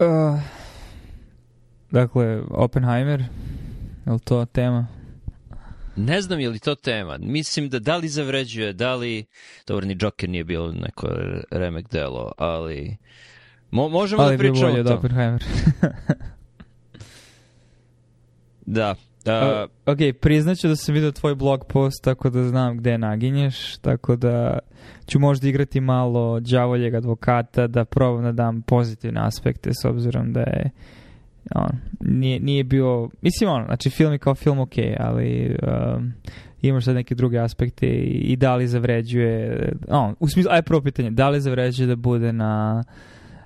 Uh, dakle, Oppenheimer, je li to tema? Ne znam je li to tema. Mislim da da li zavređuje, da li... Dobro, ni Joker nije bilo neko remek delo, ali... Mo možemo ali da pričamo o tom. Ali bi bolje da Oppenheimer. da, Da... Uh, ok, priznaću da sam vidio tvoj blog post, tako da znam gde naginješ, tako da ću možda igrati malo đavoljeg advokata, da probam da dam pozitivne aspekte, s obzirom da je on, nije, nije bio, mislim on, znači film je kao film ok, ali um, imaš sad neke druge aspekte i, i da li zavređuje, on, u smislu, aj prvo pitanje, da li zavređuje da bude na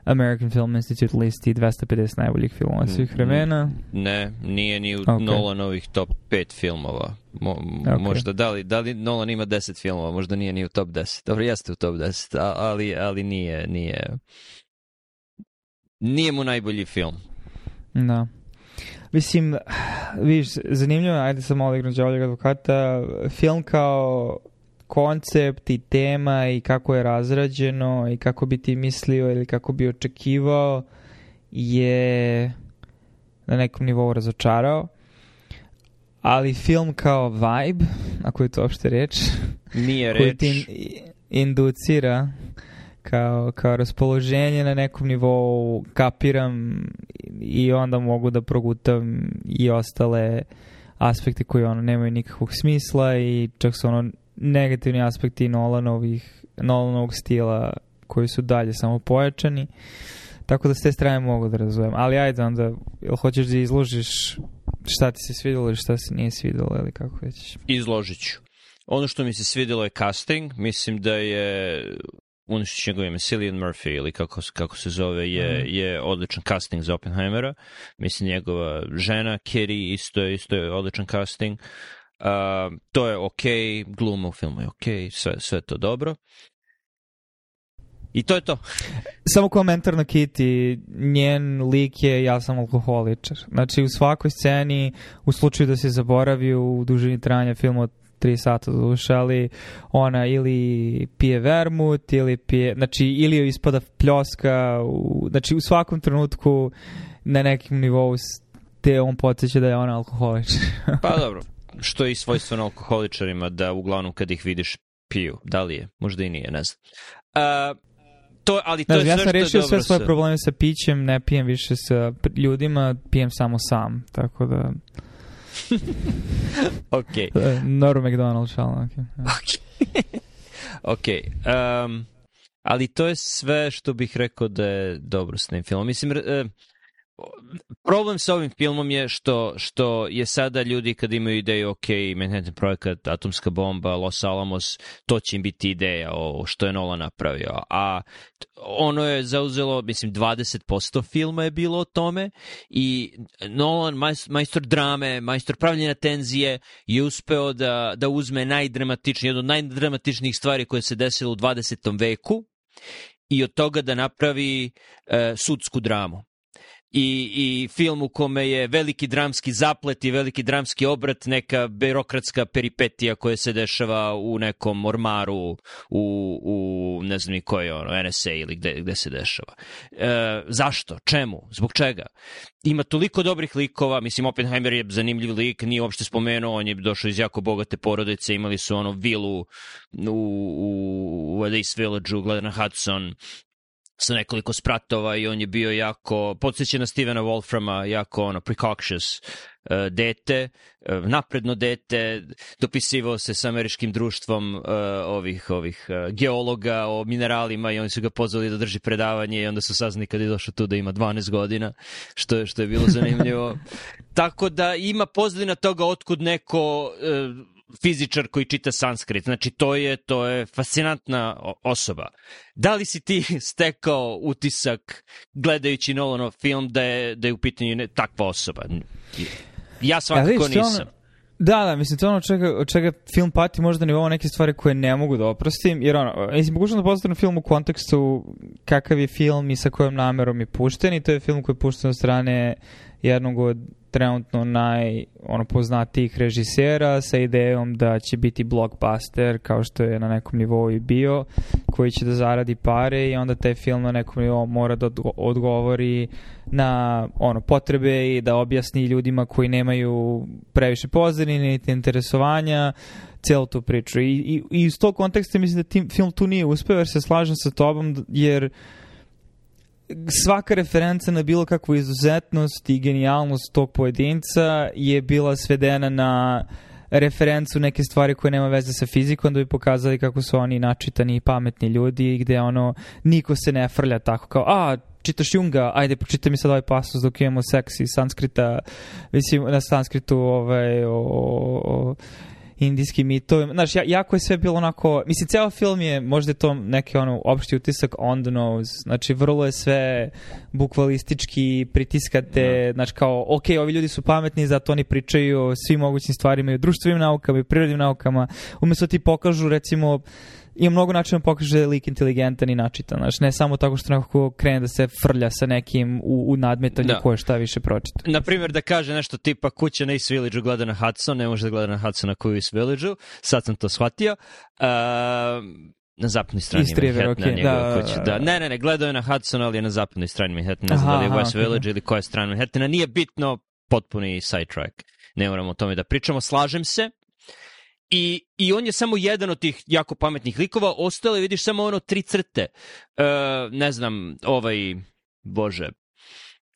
American Film Institute listi 250 najboljih filmova mm, svih vremena. Mm. Ne, nije ni u okay. Nolanovih top 5 filmova. Mo, okay. Možda, da li, da li Nolan ima 10 filmova, možda nije ni u top 10. Dobro, jeste u top 10, ali, ali nije, nije, nije mu najbolji film. Da. Mislim, vidiš, zanimljivo, ajde sam malo da igram advokata, film kao koncept i tema i kako je razrađeno i kako bi ti mislio ili kako bi očekivao je na nekom nivou razočarao. Ali film kao vibe, ako je to uopšte reč, nije reč. ti inducira kao, kao raspoloženje na nekom nivou kapiram i onda mogu da progutam i ostale aspekte koji ono nemaju nikakvog smisla i čak se ono negativni aspekti Nolanovih, Nolanovog stila koji su dalje samo pojačani. Tako da s te strane mogu da razumem. Ali ajde onda, jel hoćeš da izložiš šta ti se svidelo ili šta se nije svidelo ili kako već? Izložit ću. Ono što mi se svidelo je casting. Mislim da je uništit će ime, Cillian Murphy ili kako, kako se zove, je, mhm. je odličan casting za Oppenheimera. Mislim, njegova žena, Kerry, isto je, isto je odličan casting. Uh, Uh, to je ok, gluma u filmu je ok, sve, sve to dobro. I to je to. Samo komentar na Kitty, njen lik je ja sam alkoholičar. Znači u svakoj sceni, u slučaju da se zaboravi u dužini trajanja filma 3 sata duše, ali ona ili pije vermut, ili pije, znači ili joj ispada pljoska, u, znači u svakom trenutku na nekim nivou te on podsjeća da je ona alkoholičar. pa dobro, što je i svojstveno alkoholičarima da uglavnom kad ih vidiš piju. Da li je? Možda i nije, ne znam. A, to, ali to ne, je ja sam rešio sve svoje probleme sa pićem, ne pijem više sa ljudima, pijem samo sam, tako da... ok. E, Norm McDonald, šalim. Ok. okay. Um, ali to je sve što bih rekao da je dobro s tim filmom. Mislim, uh, problem sa ovim filmom je što, što je sada ljudi kad imaju ideju, ok, Manhattan projekat, atomska bomba, Los Alamos, to će im biti ideja o što je Nola napravio. A ono je zauzelo, mislim, 20% filma je bilo o tome i Nolan, majstor drame, majstor pravljenja tenzije, je uspeo da, da uzme najdramatičnije, jednu od najdramatičnijih stvari koje se desilo u 20. veku i od toga da napravi e, sudsku dramu i, i film u kome je veliki dramski zaplet i veliki dramski obrat, neka birokratska peripetija koja se dešava u nekom ormaru u, u ne znam ni koji ono, NSA ili gde, gde se dešava. E, zašto? Čemu? Zbog čega? Ima toliko dobrih likova, mislim Oppenheimer je zanimljiv lik, nije uopšte spomenuo, on je došao iz jako bogate porodice, imali su ono vilu u, u, u Village-u, Gledana Hudson, sa nekoliko spratova i on je bio jako, podsjeća na Stevena Wolframa, jako ono, precocious uh, e, dete, e, napredno dete, dopisivao se sa američkim društvom e, ovih ovih geologa o mineralima i oni su ga pozvali da drži predavanje i onda su saznali kad je došao tu da ima 12 godina, što je, što je bilo zanimljivo. Tako da ima pozadina toga otkud neko fizičar koji čita sanskrit. Znači, to je, to je fascinantna osoba. Da li si ti stekao utisak gledajući Nolanov film da je, da je u pitanju takva osoba? Ja svakako ja, nisam. da, da, mislim, to je ono čega, čega film pati možda nivou neke stvari koje ne mogu da oprostim, jer ono, mislim, pokušam da postavim film u kontekstu kakav je film i sa kojom namerom je pušten i to je film koji je pušten od strane uh, jednog od trenutno naj ono, poznatijih režisera sa idejom da će biti blockbuster kao što je na nekom nivou i bio koji će da zaradi pare i onda taj film na nekom nivou mora da odgovori na ono potrebe i da objasni ljudima koji nemaju previše pozornine niti interesovanja celu tu priču i, i, i iz tog konteksta mislim da tim, film tu nije uspeo jer se slažem sa tobom jer svaka referenca na bilo kakvu izuzetnost i genijalnost tog pojedinca je bila svedena na referencu neke stvari koje nema veze sa fizikom da bi pokazali kako su oni načitani i pametni ljudi i gde ono niko se ne frlja tako kao a čitaš Junga, ajde pročitaj mi sad ovaj pasus dok imamo seks iz sanskrita, mislim na sanskritu ovaj, o, o, o indijskim mitovima. Znaš, jako je sve bilo onako... Mislim, ceo film je, možda je to neki ono opšti utisak on the nose. Znači, vrlo je sve bukvalistički, pritiskate, no. Da. znači kao, ok, ovi ljudi su pametni, zato oni pričaju o svim mogućim stvarima i o društvenim naukama i prirodnim naukama. Umesto ti pokažu, recimo, ima mnogo načina pokaže lik inteligentan i načitan, znaš, ne samo tako što nekako krene da se frlja sa nekim u, u nadmetanju da. ko je šta više pročita. Naprimjer, da kaže nešto tipa kuća na East Village-u gleda na Hudson, ne može da gleda na Hudson ako je u East Village-u, sad sam to shvatio. Uh, na zapadnoj strani Istriver, Manhattana, okay. da, kuća. Da, da, da. Ne, ne, ne, gledao je na Hudson, ali je na zapadnoj strani Manhattana, ne znam da li je West okay. Da. Village ili koja strana Manhattana, nije bitno, potpuni sidetrack. Ne moramo o tome da pričamo, slažem se, I, I on je samo jedan od tih jako pametnih likova, ostale vidiš samo ono tri crte. E, ne znam, ovaj, bože,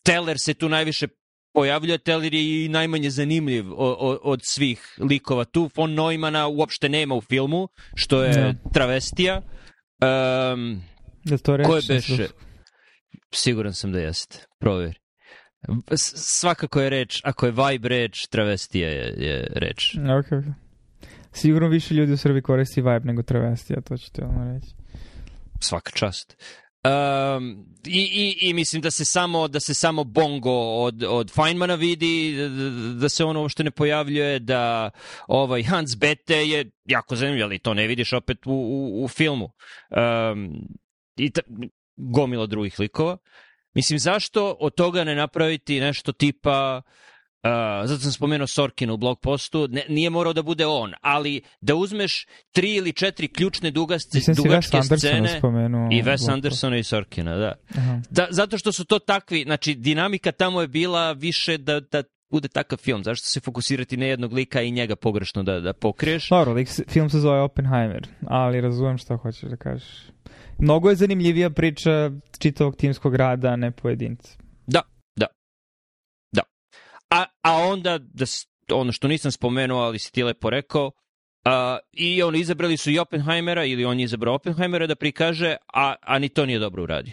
Teller se tu najviše pojavljuje, Teller je i najmanje zanimljiv od, od svih likova tu. Von Neumana uopšte nema u filmu, što je ne. travestija. Um, da to reći? Koje beše? Siguran sam da jeste. Proveri. Svakako je reč, ako je vibe reč, travestija je, je reč. Okay, okay sigurno više ljudi u Srbiji koristi vibe nego ja to ću ti ono reći. Svaka čast. Um, i, i, i, mislim da se samo da se samo Bongo od, od Feynmana vidi, da, da, da se ono uopšte ne pojavljuje, da ovaj Hans Bete je jako zanimljiv, ali to ne vidiš opet u, u, u filmu. Um, I ta, gomilo drugih likova. Mislim, zašto od toga ne napraviti nešto tipa uh, Uh, zato sam spomenuo Sorkina u blog postu, ne, nije morao da bude on, ali da uzmeš tri ili četiri ključne dugasce, da dugačke Wes scene i Wes Andersona i Sorkina, da. Aha. da. Zato što su to takvi, znači dinamika tamo je bila više da, da bude takav film, zašto se fokusirati na jednog lika i njega pogrešno da, da pokriješ? Dobro, lik, film se zove Oppenheimer, ali razumem šta hoćeš da kažeš. Mnogo je zanimljivija priča čitavog timskog rada, ne pojedinca a onda, da, ono što nisam spomenuo, ali si ti lepo rekao, Uh, I oni izabrali su i Oppenheimera, ili on je izabrao Oppenheimera da prikaže, a, a ni to nije dobro uradio.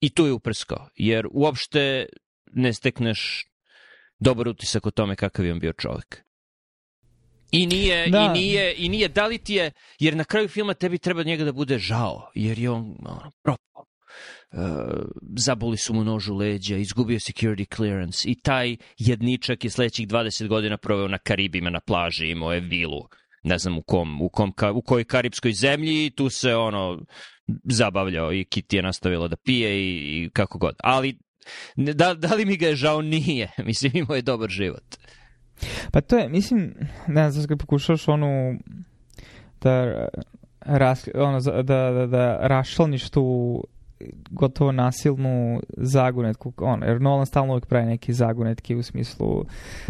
I tu je uprskao, jer uopšte ne stekneš dobar utisak o tome kakav je on bio čovjek. I nije, da. i nije, i nije, da li ti je, jer na kraju filma tebi treba njega da bude žao, jer je on ono, propao. Eh, zaboli su mu nožu leđa, izgubio security clearance i taj jedničak je sledećih 20 godina proveo na Karibima, na plaži, imao je vilu, ne znam u kom, u, kom, u kojoj karibskoj zemlji i tu se ono zabavljao i Kitty je nastavila da pije i, i kako god. Ali da, da li mi ga je žao? Nije. Mislim, imao je dobar život. Pa to je, mislim, ne znam, znači pokušaš onu da ras, ono, da, da, da rašlaniš tu gotovo nasilnu zagunetku, on, jer Nolan stalno uvijek pravi neke zagonetke u smislu,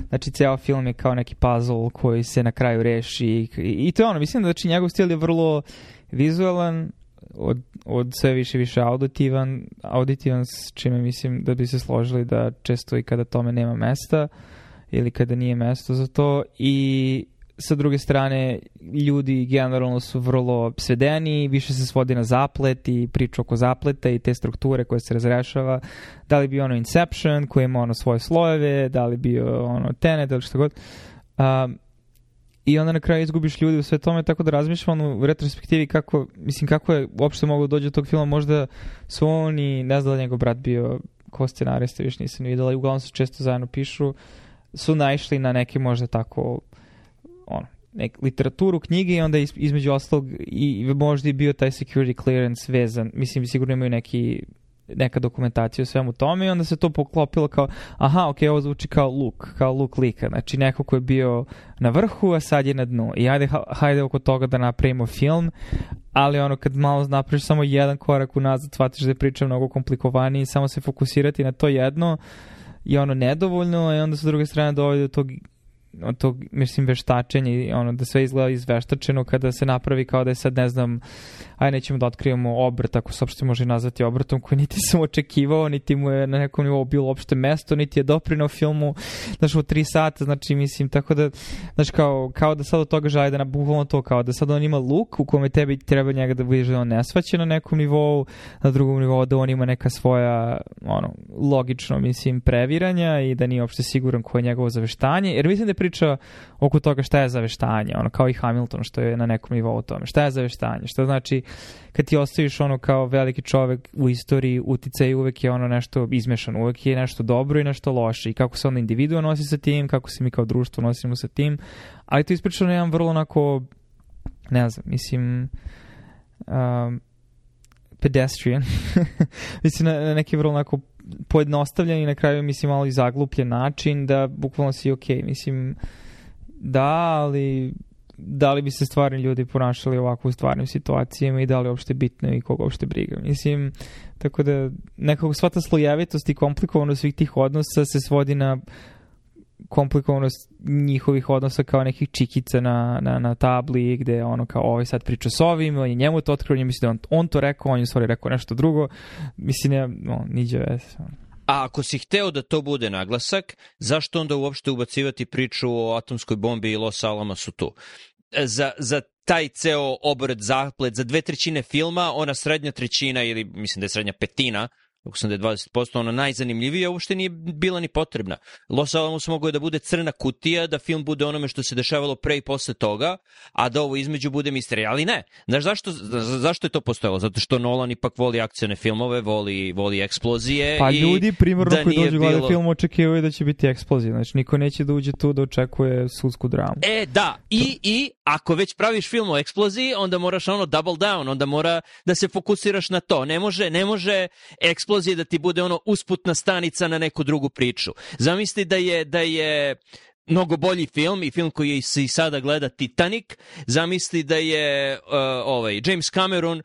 znači ceo film je kao neki puzzle koji se na kraju reši i, i to je ono, mislim da znači, njegov stil je vrlo vizualan, od, od sve više više auditivan, auditivan s čime mislim da bi se složili da često i kada tome nema mesta ili kada nije mesto za to i sa druge strane, ljudi generalno su vrlo svedeni, više se svodi na zaplet i priču oko zapleta i te strukture koje se razrešava. Da li bi ono Inception, koji ima ono svoje slojeve, da li bi uh, ono Tenet ili što god. Um, i onda na kraju izgubiš ljudi u sve tome, tako da razmišljam u retrospektivi kako, mislim, kako je uopšte moglo dođe do tog filma, možda su oni, i ne znam da njegov brat bio ko scenarista, više nisam videla i uglavnom se često zajedno pišu, su naišli na neke možda tako ono, nek, literaturu, knjige i onda između ostalog i, i možda je bio taj security clearance vezan. Mislim, sigurno imaju neki neka dokumentacija o svemu tome i onda se to poklopilo kao, aha, ok, ovo zvuči kao luk, kao luk lika, znači neko ko je bio na vrhu, a sad je na dnu i ajde, hajde oko toga da napravimo film, ali ono kad malo napraviš samo jedan korak unazad, shvatiš da je priča mnogo komplikovanija i samo se fokusirati na to jedno je ono nedovoljno i onda sa druge strane dovodi do tog od tog, mislim, veštačenja i ono da sve izgleda izveštačeno kada se napravi kao da je sad, ne znam, aj nećemo da otkrivamo obrt, ako se uopšte može nazvati obrtom, koji niti sam očekivao, niti mu je na nekom nivou bilo uopšte mesto, niti je doprinao filmu, znaš, u tri sata, znači, mislim, tako da, znaš, kao, kao da sad od toga žali da na to, kao da sad on ima luk u kome tebi treba njega da vidiš da on ne na nekom nivou, na drugom nivou da on ima neka svoja, ono, logično, mislim, previranja i da nije uopšte siguran koje je njegovo zaveštanje, jer mislim da je priča oko toga šta je zaveštanje, ono, kao i Hamilton, što je na nekom nivou o tome. Šta je zaveštanje? Šta znači kad ti ostaviš ono kao veliki čovek u istoriji, uticaj uvek je ono nešto izmešano, uvek je nešto dobro i nešto loše i kako se onda individua nosi sa tim, kako se mi kao društvo nosimo sa tim, ali to je ispričano na jedan vrlo onako, ne znam, mislim, um, pedestrian, mislim na, na neki vrlo onako pojednostavljen i na kraju mislim malo i zaglupljen način da bukvalno si ok, mislim da, ali da li bi se stvarni ljudi ponašali ovako u stvarnim situacijama i da li je uopšte bitno i koga uopšte briga. Mislim, tako da nekako sva ta slojevitost i komplikovanost svih tih odnosa se svodi na komplikovanost njihovih odnosa kao nekih čikica na, na, na tabli gde ono kao ovaj sad priča s ovim, on je njemu to otkrio, njemu misli da on, on to rekao, on je u stvari rekao nešto drugo. Mislim, ne, no, niđe ves. A ako si hteo da to bude naglasak, zašto onda uopšte ubacivati priču o atomskoj bombi i Los Alamosu tu? za, za taj ceo obred zaplet, za dve trećine filma, ona srednja trećina ili mislim da je srednja petina Ako sam da je 20%, ona najzanimljivija uopšte nije bila ni potrebna. Los Alamos mogao je da bude crna kutija, da film bude onome što se dešavalo pre i posle toga, a da ovo između bude misterija. Ali ne, znaš zašto, zašto je to postojalo? Zato što Nolan ipak voli akcijne filmove, voli, voli eksplozije. Pa i ljudi primjerno da koji dođu bilo... gledati film očekivaju da će biti eksplozija. Znači niko neće da uđe tu da očekuje sudsku dramu. E, da. I, i ako već praviš film o eksploziji, onda moraš ono double down, onda mora da se fokusiraš na to. Ne može, ne može eksplozija eksplozije da ti bude ono usputna stanica na neku drugu priču. Zamisli da je, da je mnogo bolji film i film koji se i sada gleda Titanic, zamisli da je uh, ovaj James Cameron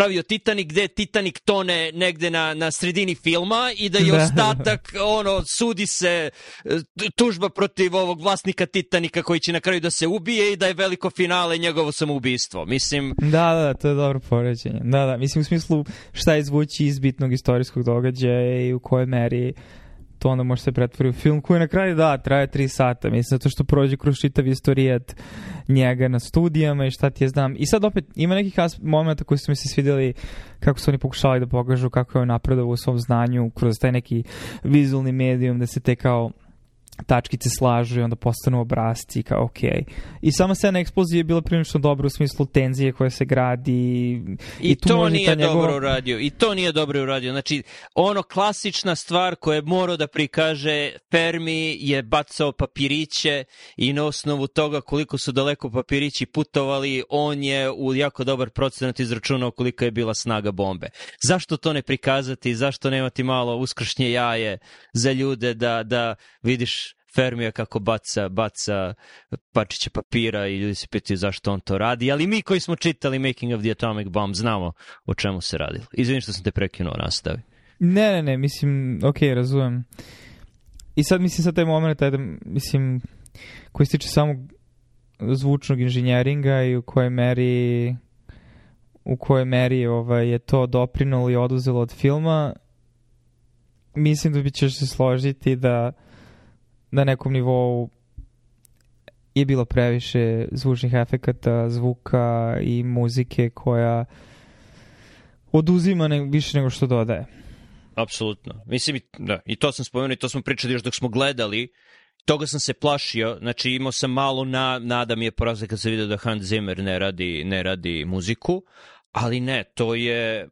pravio Titanic, gde Titanic tone negde na, na sredini filma i da je da. ostatak, ono, sudi se e, tužba protiv ovog vlasnika Titanika koji će na kraju da se ubije i da je veliko finale njegovo samoubistvo. Mislim... Da, da, da, to je dobro poređenje. Da, da, mislim u smislu šta izvući iz bitnog istorijskog događaja i u kojoj meri to onda može se pretvori u film koji na kraju da traje 3 sata, mislim, zato što prođe kroz čitav istorijat njega na studijama i šta ti je znam. I sad opet ima nekih momenta koji su mi se svidjeli kako su oni pokušali da pokažu kako je on napredovao u svom znanju kroz taj neki vizualni medijum da se te kao tačkice slažu i onda postanu obrasti kao ok. I sama scena eksplozije je bila prilično dobra u smislu tenzije koja se gradi. I, i tu to nije njegov... dobro uradio. I to nije dobro uradio. Znači, ono klasična stvar koja je morao da prikaže Fermi je bacao papiriće i na osnovu toga koliko su daleko papirići putovali, on je u jako dobar procenat izračunao kolika je bila snaga bombe. Zašto to ne prikazati? Zašto nemati malo uskršnje jaje za ljude da, da vidiš Fermija kako baca, baca pačiće papira i ljudi se pitaju zašto on to radi, ali mi koji smo čitali Making of the Atomic Bomb znamo o čemu se radilo. Izvini što sam te prekinuo, nastavi. Ne, ne, ne, mislim, ok, razumem. I sad mislim sa taj moment, ajde, da, mislim, koji se tiče samog zvučnog inženjeringa i u kojoj meri u kojoj meri ovaj, je to doprinulo i oduzelo od filma, mislim da bi ćeš se složiti da na nekom nivou je bilo previše zvučnih efekata, zvuka i muzike koja oduzima ne, više nego što dodaje. Apsolutno. Mislim, i, da, i to sam spomenuo i to smo pričali još dok smo gledali. Toga sam se plašio, znači imao sam malo na, nada mi je porazle da kad sam vidio da Hans Zimmer ne radi, ne radi muziku, ali ne, to je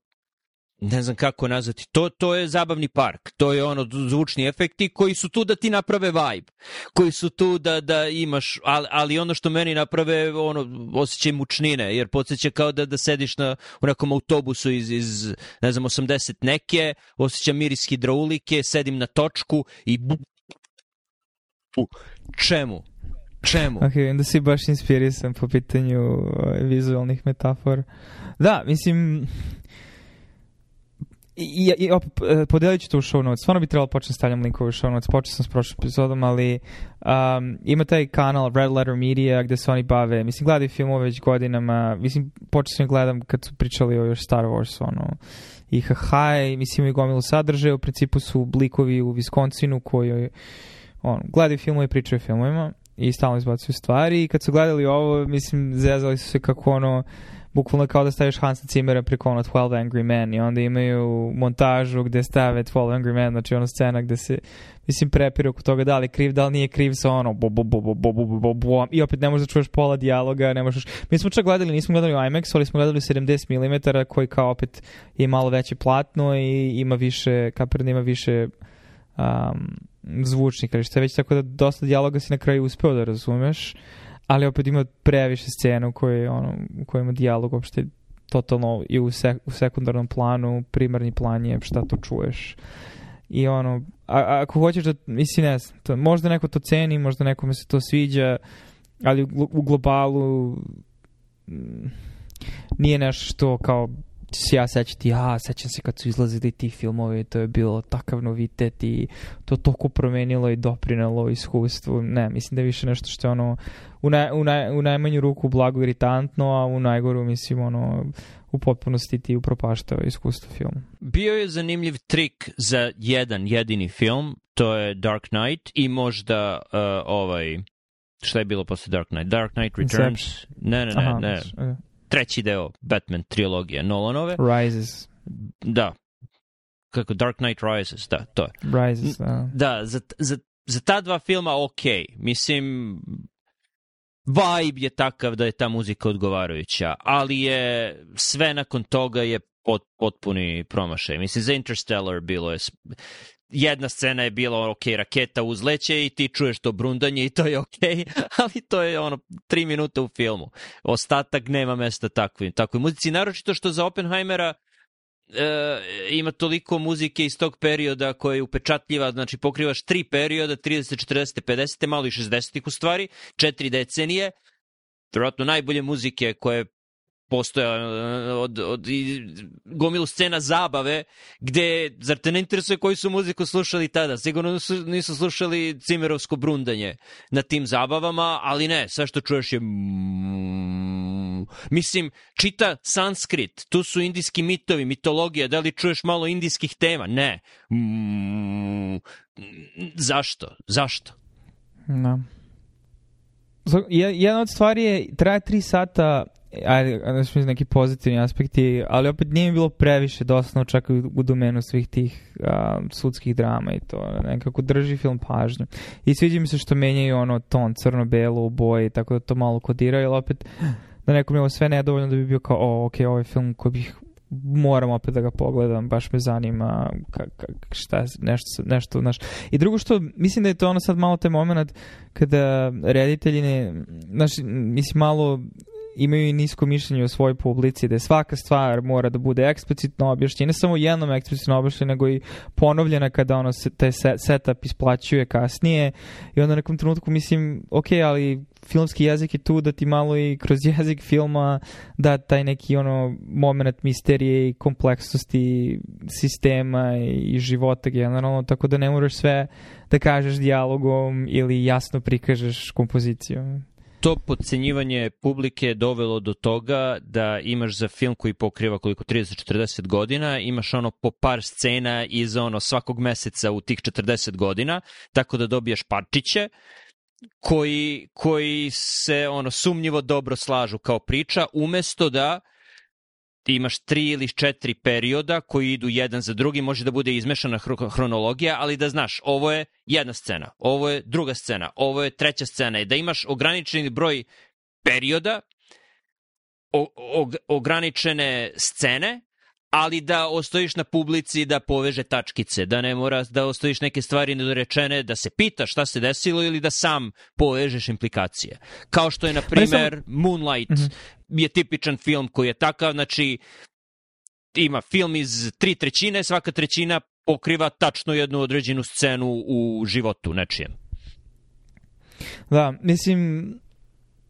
ne znam kako nazvati, to, to je zabavni park, to je ono zvučni efekti koji su tu da ti naprave vibe, koji su tu da, da imaš, ali, ali ono što meni naprave ono, osjećaj mučnine, jer podsjeća kao da, da sediš na, u nekom autobusu iz, iz, ne znam, 80 neke, osjećam miris hidraulike, sedim na točku i bu, bu, čemu? Čemu? Ok, onda si baš inspirisan po pitanju ovaj, vizualnih metafora. Da, mislim, i, i opet, podelit ću to u show notes. Stvarno bi trebalo početi da stavljam linkove u show notes. Počeo sam s prošlom epizodom, ali um, ima taj kanal Red Letter Media gde se oni bave. Mislim, gledaju filmove već godinama. Mislim, počeo sam gledam kad su pričali o još Star Wars, ono, i haha, i mislim, i gomilu sadržaja. U principu su blikovi u Viskoncinu koji on, gledaju filmove i pričaju o filmovima i stalno izbacuju stvari. I kad su gledali ovo, mislim, zezali su se kako ono, bukvalno kao da staviš Hansa Cimera preko ono 12 Angry Men i onda imaju montažu gde stave 12 Angry Men, znači ona scena gde se mislim prepiru oko toga da li kriv, da li nije kriv sa ono bo, bo, bo, bo, bo, bo, bo, bo, i opet ne možeš da čuješ pola dijaloga, ne možeš. Mi smo čak gledali, nismo gledali u IMAX, ali smo gledali 70 mm koji kao opet je malo veće platno i ima više, kaperna ima više um, zvučnika, što je već tako da dosta dijaloga si na kraju uspeo da razumeš ali opet ima previše scena u kojoj, ono, u kojima dijalog uopšte totalno i u, sek, u sekundarnom planu, primarni plan je šta to čuješ. I ono, a, a ako hoćeš da, mislim, ne znam, to, možda neko to ceni, možda nekome se to sviđa, ali u, u globalu mm, nije nešto što kao će se ja sećati, ja sećam se kad su izlazili ti filmovi, to je bilo takav novitet i to toliko promenilo i doprinelo iskustvu. Ne, mislim da je više nešto što je ono u, naj, u, naj, u najmanju ruku blago iritantno, a u najgoru mislim ono u potpunosti ti upropaštao iskustvo filma. Bio je zanimljiv trik za jedan jedini film, to je Dark Knight i možda uh, ovaj šta je bilo posle Dark Knight? Dark Knight Returns? Inception. Ne, ne, ne, Aha, ne. Okay treći deo Batman trilogije Nolanove. Rises. Da. Kako, Dark Knight Rises, da, to je. Rises, da. Da, za, za, za ta dva filma ok. Mislim, vibe je takav da je ta muzika odgovarajuća, ali je sve nakon toga je pot, potpuni promašaj. Mislim, za Interstellar bilo je jedna scena je bila, ok, raketa uzleće i ti čuješ to brundanje i to je ok, ali to je ono, tri minuta u filmu. Ostatak nema mesta takvim, takvoj muzici, naročito što za Oppenheimera e, ima toliko muzike iz tog perioda koja je upečatljiva, znači pokrivaš tri perioda, 30, 40, 50, malo i 60-ih u stvari, četiri decenije, vjerojatno najbolje muzike koje postoja e, od, od gomilu scena zabave gde, zar te ne interesuje koju su muziku slušali tada? Sigurno su, nisu slušali cimerovsko brundanje na tim zabavama, ali ne, sve što čuješ je mislim, čita sanskrit, tu su indijski mitovi, mitologija, da li čuješ malo indijskih tema? Ne. Zašto? Zašto? Da. No. Jedna od stvari je, traje tri sata ajde, da su neki pozitivni aspekti, ali opet nije mi bilo previše doslovno čak u domenu svih tih a, sudskih drama i to. Nekako drži film pažnju. I sviđa mi se što menjaju ono ton crno-belo u boji, tako da to malo kodira, jer opet da nekom je ovo sve nedovoljno da bi bio kao, o, ok, ovaj film koji bih moram opet da ga pogledam, baš me zanima kak, kak, šta, nešto, nešto, znaš. I drugo što, mislim da je to ono sad malo taj moment kada reditelji ne, znaš, mislim malo imaju i nisko mišljenje o svojoj publici, da svaka stvar mora da bude eksplicitno objašnjena, ne samo jednom eksplicitno objašnjena, nego i ponovljena kada ono se, taj set, setup isplaćuje kasnije i onda na nekom trenutku mislim, ok, ali filmski jezik je tu da ti malo i kroz jezik filma da taj neki ono moment misterije i kompleksnosti sistema i života generalno, tako da ne moraš sve da kažeš dijalogom ili jasno prikažeš kompozicijom to podcenjivanje publike dovelo do toga da imaš za film koji pokriva koliko 30-40 godina, imaš ono po par scena iz ono svakog meseca u tih 40 godina, tako da dobiješ parčiće koji, koji se ono sumnjivo dobro slažu kao priča, umesto da imaš tri ili četiri perioda koji idu jedan za drugi, može da bude izmešana hronologija, ali da znaš, ovo je jedna scena, ovo je druga scena, ovo je treća scena, i da imaš ograničen broj perioda, o, o, ograničene scene ali da ostojiš na publici da poveže tačkice, da ne mora da ostojiš neke stvari nedorečene, da se pita šta se desilo ili da sam povežeš implikacije. Kao što je, na primer, sam... Moonlight mm -hmm. je tipičan film koji je takav, znači ima film iz tri trećine, svaka trećina pokriva tačno jednu određenu scenu u životu nečijem. Da, mislim,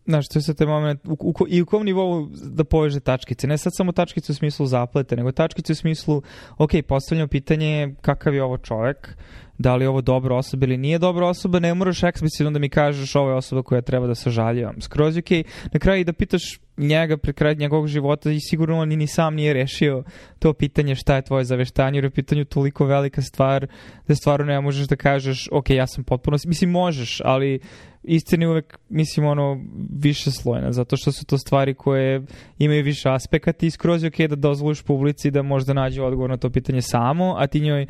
znaš, to je sad taj moment, u, u, i u kom nivou da poveže tačkice, ne sad samo tačkice u smislu zaplete, nego tačkice u smislu, ok, postavljamo pitanje kakav je ovo čovek, da li je ovo dobra osoba ili nije dobra osoba, ne moraš eksplicitno da mi kažeš ovo je osoba koja treba da sažaljivam. Skroz je okej. Okay. Na kraju i da pitaš njega pred kraj njegovog života i sigurno on ni sam nije rešio to pitanje šta je tvoje zaveštanje, jer je pitanje toliko velika stvar da stvarno ne možeš da kažeš ok, ja sam potpuno, mislim možeš, ali istina je uvek, mislim, ono, više slojena, zato što su to stvari koje imaju više aspekata i skroz je ok da dozvoliš publici da možda nađe odgovor na to pitanje samo, a ti njoj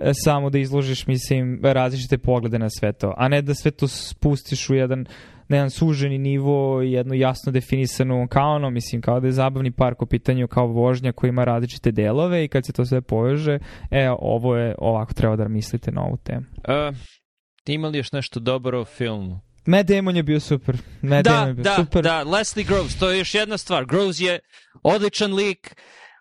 E, samo da izložiš, mislim, različite poglede na sve to, a ne da sve to spustiš u jedan na jedan suženi nivo, jednu jasno definisanu kao ono, mislim, kao da je zabavni park u pitanju kao vožnja koji ima različite delove i kad se to sve poveže, e, ovo je, ovako treba da mislite na ovu temu. A, e, ti imali još nešto dobro o filmu? Matt Damon je bio super. Matt da, Damon je bio da, super. da, Leslie Groves, to je još jedna stvar. Groves je odličan lik,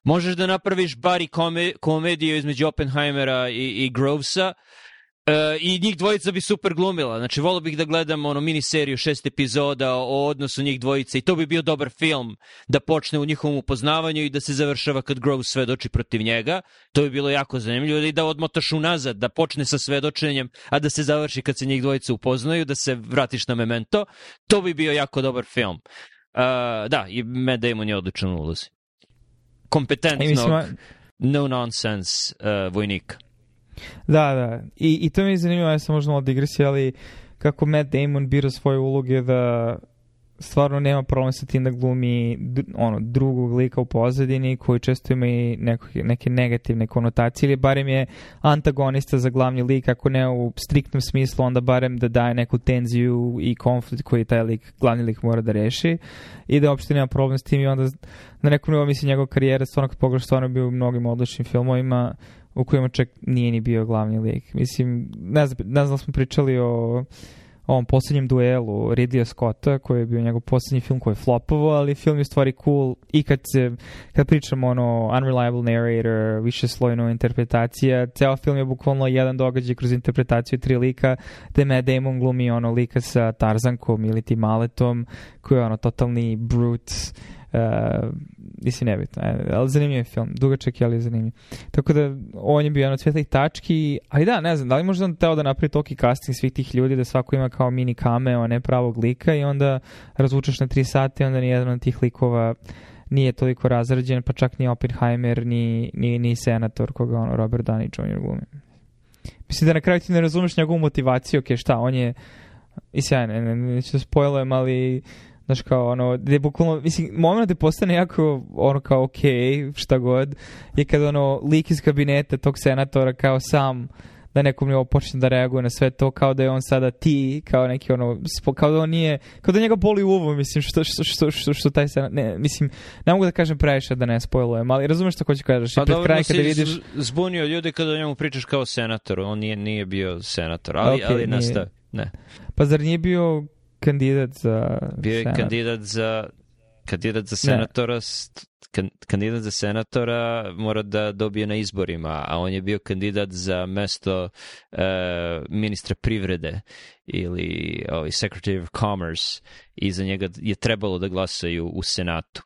Možeš da napraviš bar i kome, komediju između Oppenheimera i, i Grovesa, Uh, I njih dvojica bi super glumila. Znači, volio bih da gledam ono miniseriju šest epizoda o odnosu njih dvojice i to bi bio dobar film da počne u njihovom upoznavanju i da se završava kad Groves svedoči protiv njega. To bi bilo jako zanimljivo i da odmotaš unazad, da počne sa svedočenjem, a da se završi kad se njih dvojica upoznaju, da se vratiš na memento. To bi bio jako dobar film. Uh, da, i Matt Damon je odličan u kompetentnog, mislim, no nonsense uh, vojnika. Da, da. I, I to mi je zanimljivo, ja sam možda malo digresija, ali kako Matt Damon bira svoje uloge da stvarno nema problem sa tim da glumi ono, drugog lika u pozadini koji često ima i neko, neke negativne konotacije ili barem je antagonista za glavni lik, ako ne u striktnom smislu, onda barem da daje neku tenziju i konflikt koji taj lik, glavni lik mora da reši i da uopšte nema problem s tim i onda na nekom nivou mislim njegov karijera stvarno kad pogledaš stvarno bio u mnogim odličnim filmovima u kojima čak nije ni bio glavni lik. Mislim, ne znam, ne znam da smo pričali o ovom poslednjem duelu Ridley Scotta, koji je bio njegov poslednji film koji je flopovo, ali film je stvari cool i kad, se, kad pričamo ono unreliable narrator, više slojno interpretacija, ceo film je bukvalno jedan događaj kroz interpretaciju tri lika, gde Matt Damon glumi ono lika sa Tarzankom ili ti Maletom, koji je ono totalni brute uh, mislim nebitno, e, ali zanimljiv je film, dugačak je, ali je zanimljiv. Tako da, on je bio jedan od svetlih tački, ali da, ne znam, da li možda on teo da napravi toki casting svih tih ljudi, da svako ima kao mini cameo, ne pravog lika i onda razvučaš na tri sata i onda nijedan od tih likova nije toliko razrađen, pa čak ni Oppenheimer, ni, ni, ni senator koga ono Robert Downey Jr. glumi. Mislim da na kraju ti ne razumeš njegovu motivaciju, ok, šta, on je, i sjajan, ne, neću da spoilujem, ali uh, Znaš kao ono, gde bukvalno, mislim, moment gde postane jako ono kao okej, okay, šta god, je kad ono lik iz kabineta tog senatora kao sam da nekom nivo počne da reaguje na sve to kao da je on sada ti, kao neki ono, kao da on nije, kao da njega boli uvo, mislim, što, što, što, što, što taj se, ne, mislim, ne mogu da kažem previše da ne spojlujem, ali razumeš što hoću kažeš. Pa dobro, kraj, kada vidiš... zbunio ljudi kada o njemu pričaš kao senator, on nije, nije bio senator, ali, okay, ali nastavi. Ne. Pa zar nije bio kandidat za Bio je senat. kandidat za kandidat za senatora kan, kandidat za senatora mora da dobije na izborima, a on je bio kandidat za mesto uh, ministra privrede ili ovaj, Secretary of Commerce i za njega je trebalo da glasaju u senatu.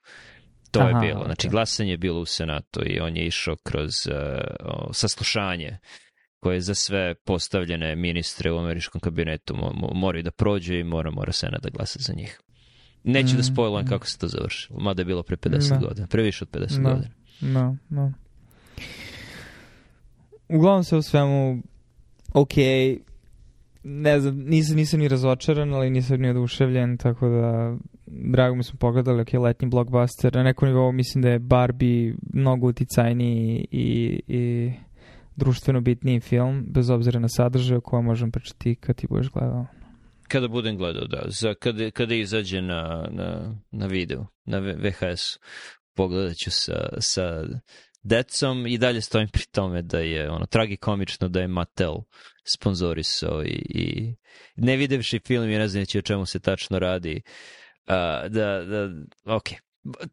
To Aha, je bilo. Znači, glasanje je bilo u Senatu i on je išao kroz uh, saslušanje koje za sve postavljene ministre u američkom kabinetu moraju da prođe i mora, mora Senat da glasa za njih. Neću da mm, da spojlam mm. kako se to završi, mada je bilo pre 50 no. Da. godina, previše od 50 no. Da, godina. No, no. Uglavnom se u svemu, ok, ne znam, nisam, nisam ni razočaran, ali nisam ni oduševljen, tako da drago mi smo pogledali, ok, letnji blockbuster, na nekom nivou mislim da je Barbie mnogo uticajniji i, i društveno bitniji film, bez obzira na sadržaj o kojem možem pričati kad ti budeš gledao. Kada budem gledao, da. Za, kada, kada izađe na, na, na video, na VHS, pogledat ću sa, sa decom i dalje stojim pri tome da je ono tragikomično da je Mattel sponzorisao i, i ne videvši film i ne znajući o čemu se tačno radi uh, da, da, ok,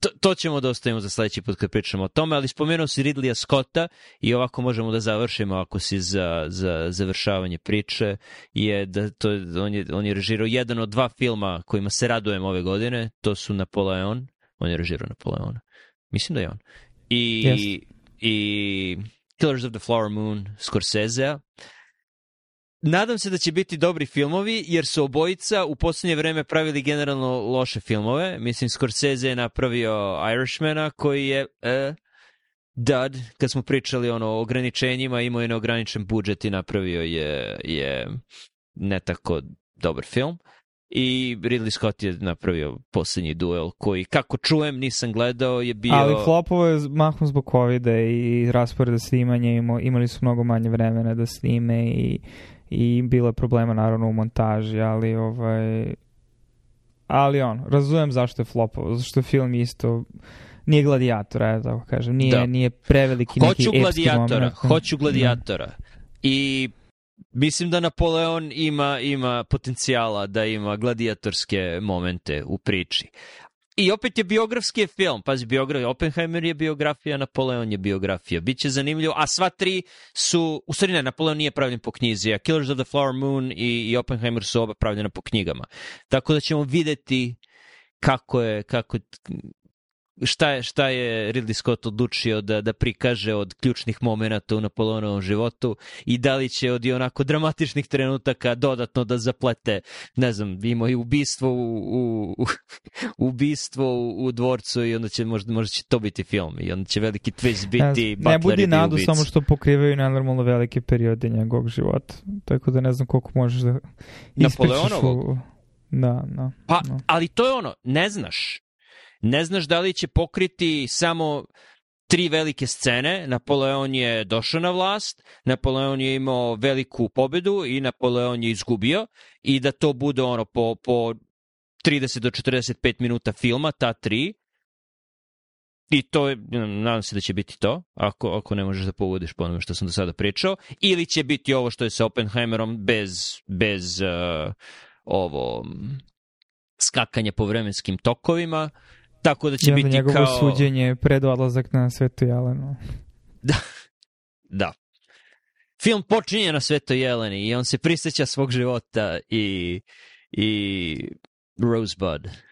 to, to ćemo da ostavimo za sledeći put kad pričamo o tome, ali spomenuo si Ridleya Scotta i ovako možemo da završimo ako si za, za završavanje priče, je da to, on, je, on je režirao jedan od dva filma kojima se radujem ove godine, to su Napoleon, on je režirao Napoleona, mislim da je on, i, yes. i Killers of the Flower Moon Scorsese-a, Nadam se da će biti dobri filmovi, jer su obojica u poslednje vreme pravili generalno loše filmove. Mislim, Scorsese je napravio Irishmana, koji je... E, dud, kad smo pričali ono, o ograničenjima, imao je neograničen budžet i napravio je, je ne tako dobar film. I Ridley Scott je napravio poslednji duel koji, kako čujem, nisam gledao, je bio... Ali flopovo je mahom zbog covid i rasporeda snimanja, imali su mnogo manje vremena da snime i i bilo je problema naravno u montaži, ali ovaj ali on, razumem zašto je flopao, zašto je film isto nije gladijatora, ja tako kažem, nije, da. nije preveliki hoću neki gladijatora, moment. Da. Hoću da. gladijatora, i mislim da Napoleon ima, ima potencijala da ima gladijatorske momente u priči, I opet je biografski film. Pazi, biograf, Oppenheimer je biografija, Napoleon je biografija. Biće zanimljivo, a sva tri su, u stvari ne, Napoleon nije pravljen po knjizi, a Killers of the Flower Moon i, i Oppenheimer su oba pravljena po knjigama. Tako da ćemo videti kako je, kako, šta je, šta je Ridley Scott odlučio da, da prikaže od ključnih momenta u Napoleonovom životu i da li će od i onako dramatičnih trenutaka dodatno da zaplete, ne znam, imao i ubistvo u, u, u ubistvo u, u dvorcu i onda će možda, možda će to biti film i onda će veliki twist biti ne, ne budi nadu ubic. samo što pokrivaju nenormalno velike periode njegovog života. Tako da ne znam koliko možeš da ispričaš u... Da, da. Pa, no. Da. ali to je ono, ne znaš ne znaš da li će pokriti samo tri velike scene. Napoleon je došao na vlast, Napoleon je imao veliku pobedu i Napoleon je izgubio i da to bude ono po, po 30 do 45 minuta filma, ta tri. I to je, nadam se da će biti to, ako, ako ne možeš da pogodiš po onome što sam do sada pričao. Ili će biti ovo što je sa Oppenheimerom bez, bez uh, ovo skakanja po vremenskim tokovima. Uh, Tako da će biti njegovo kao... njegovo suđenje pred odlazak na Svetu Jelenu. Da. da. Film počinje na Svetoj Jeleni i on se prisjeća svog života i, i Rosebud.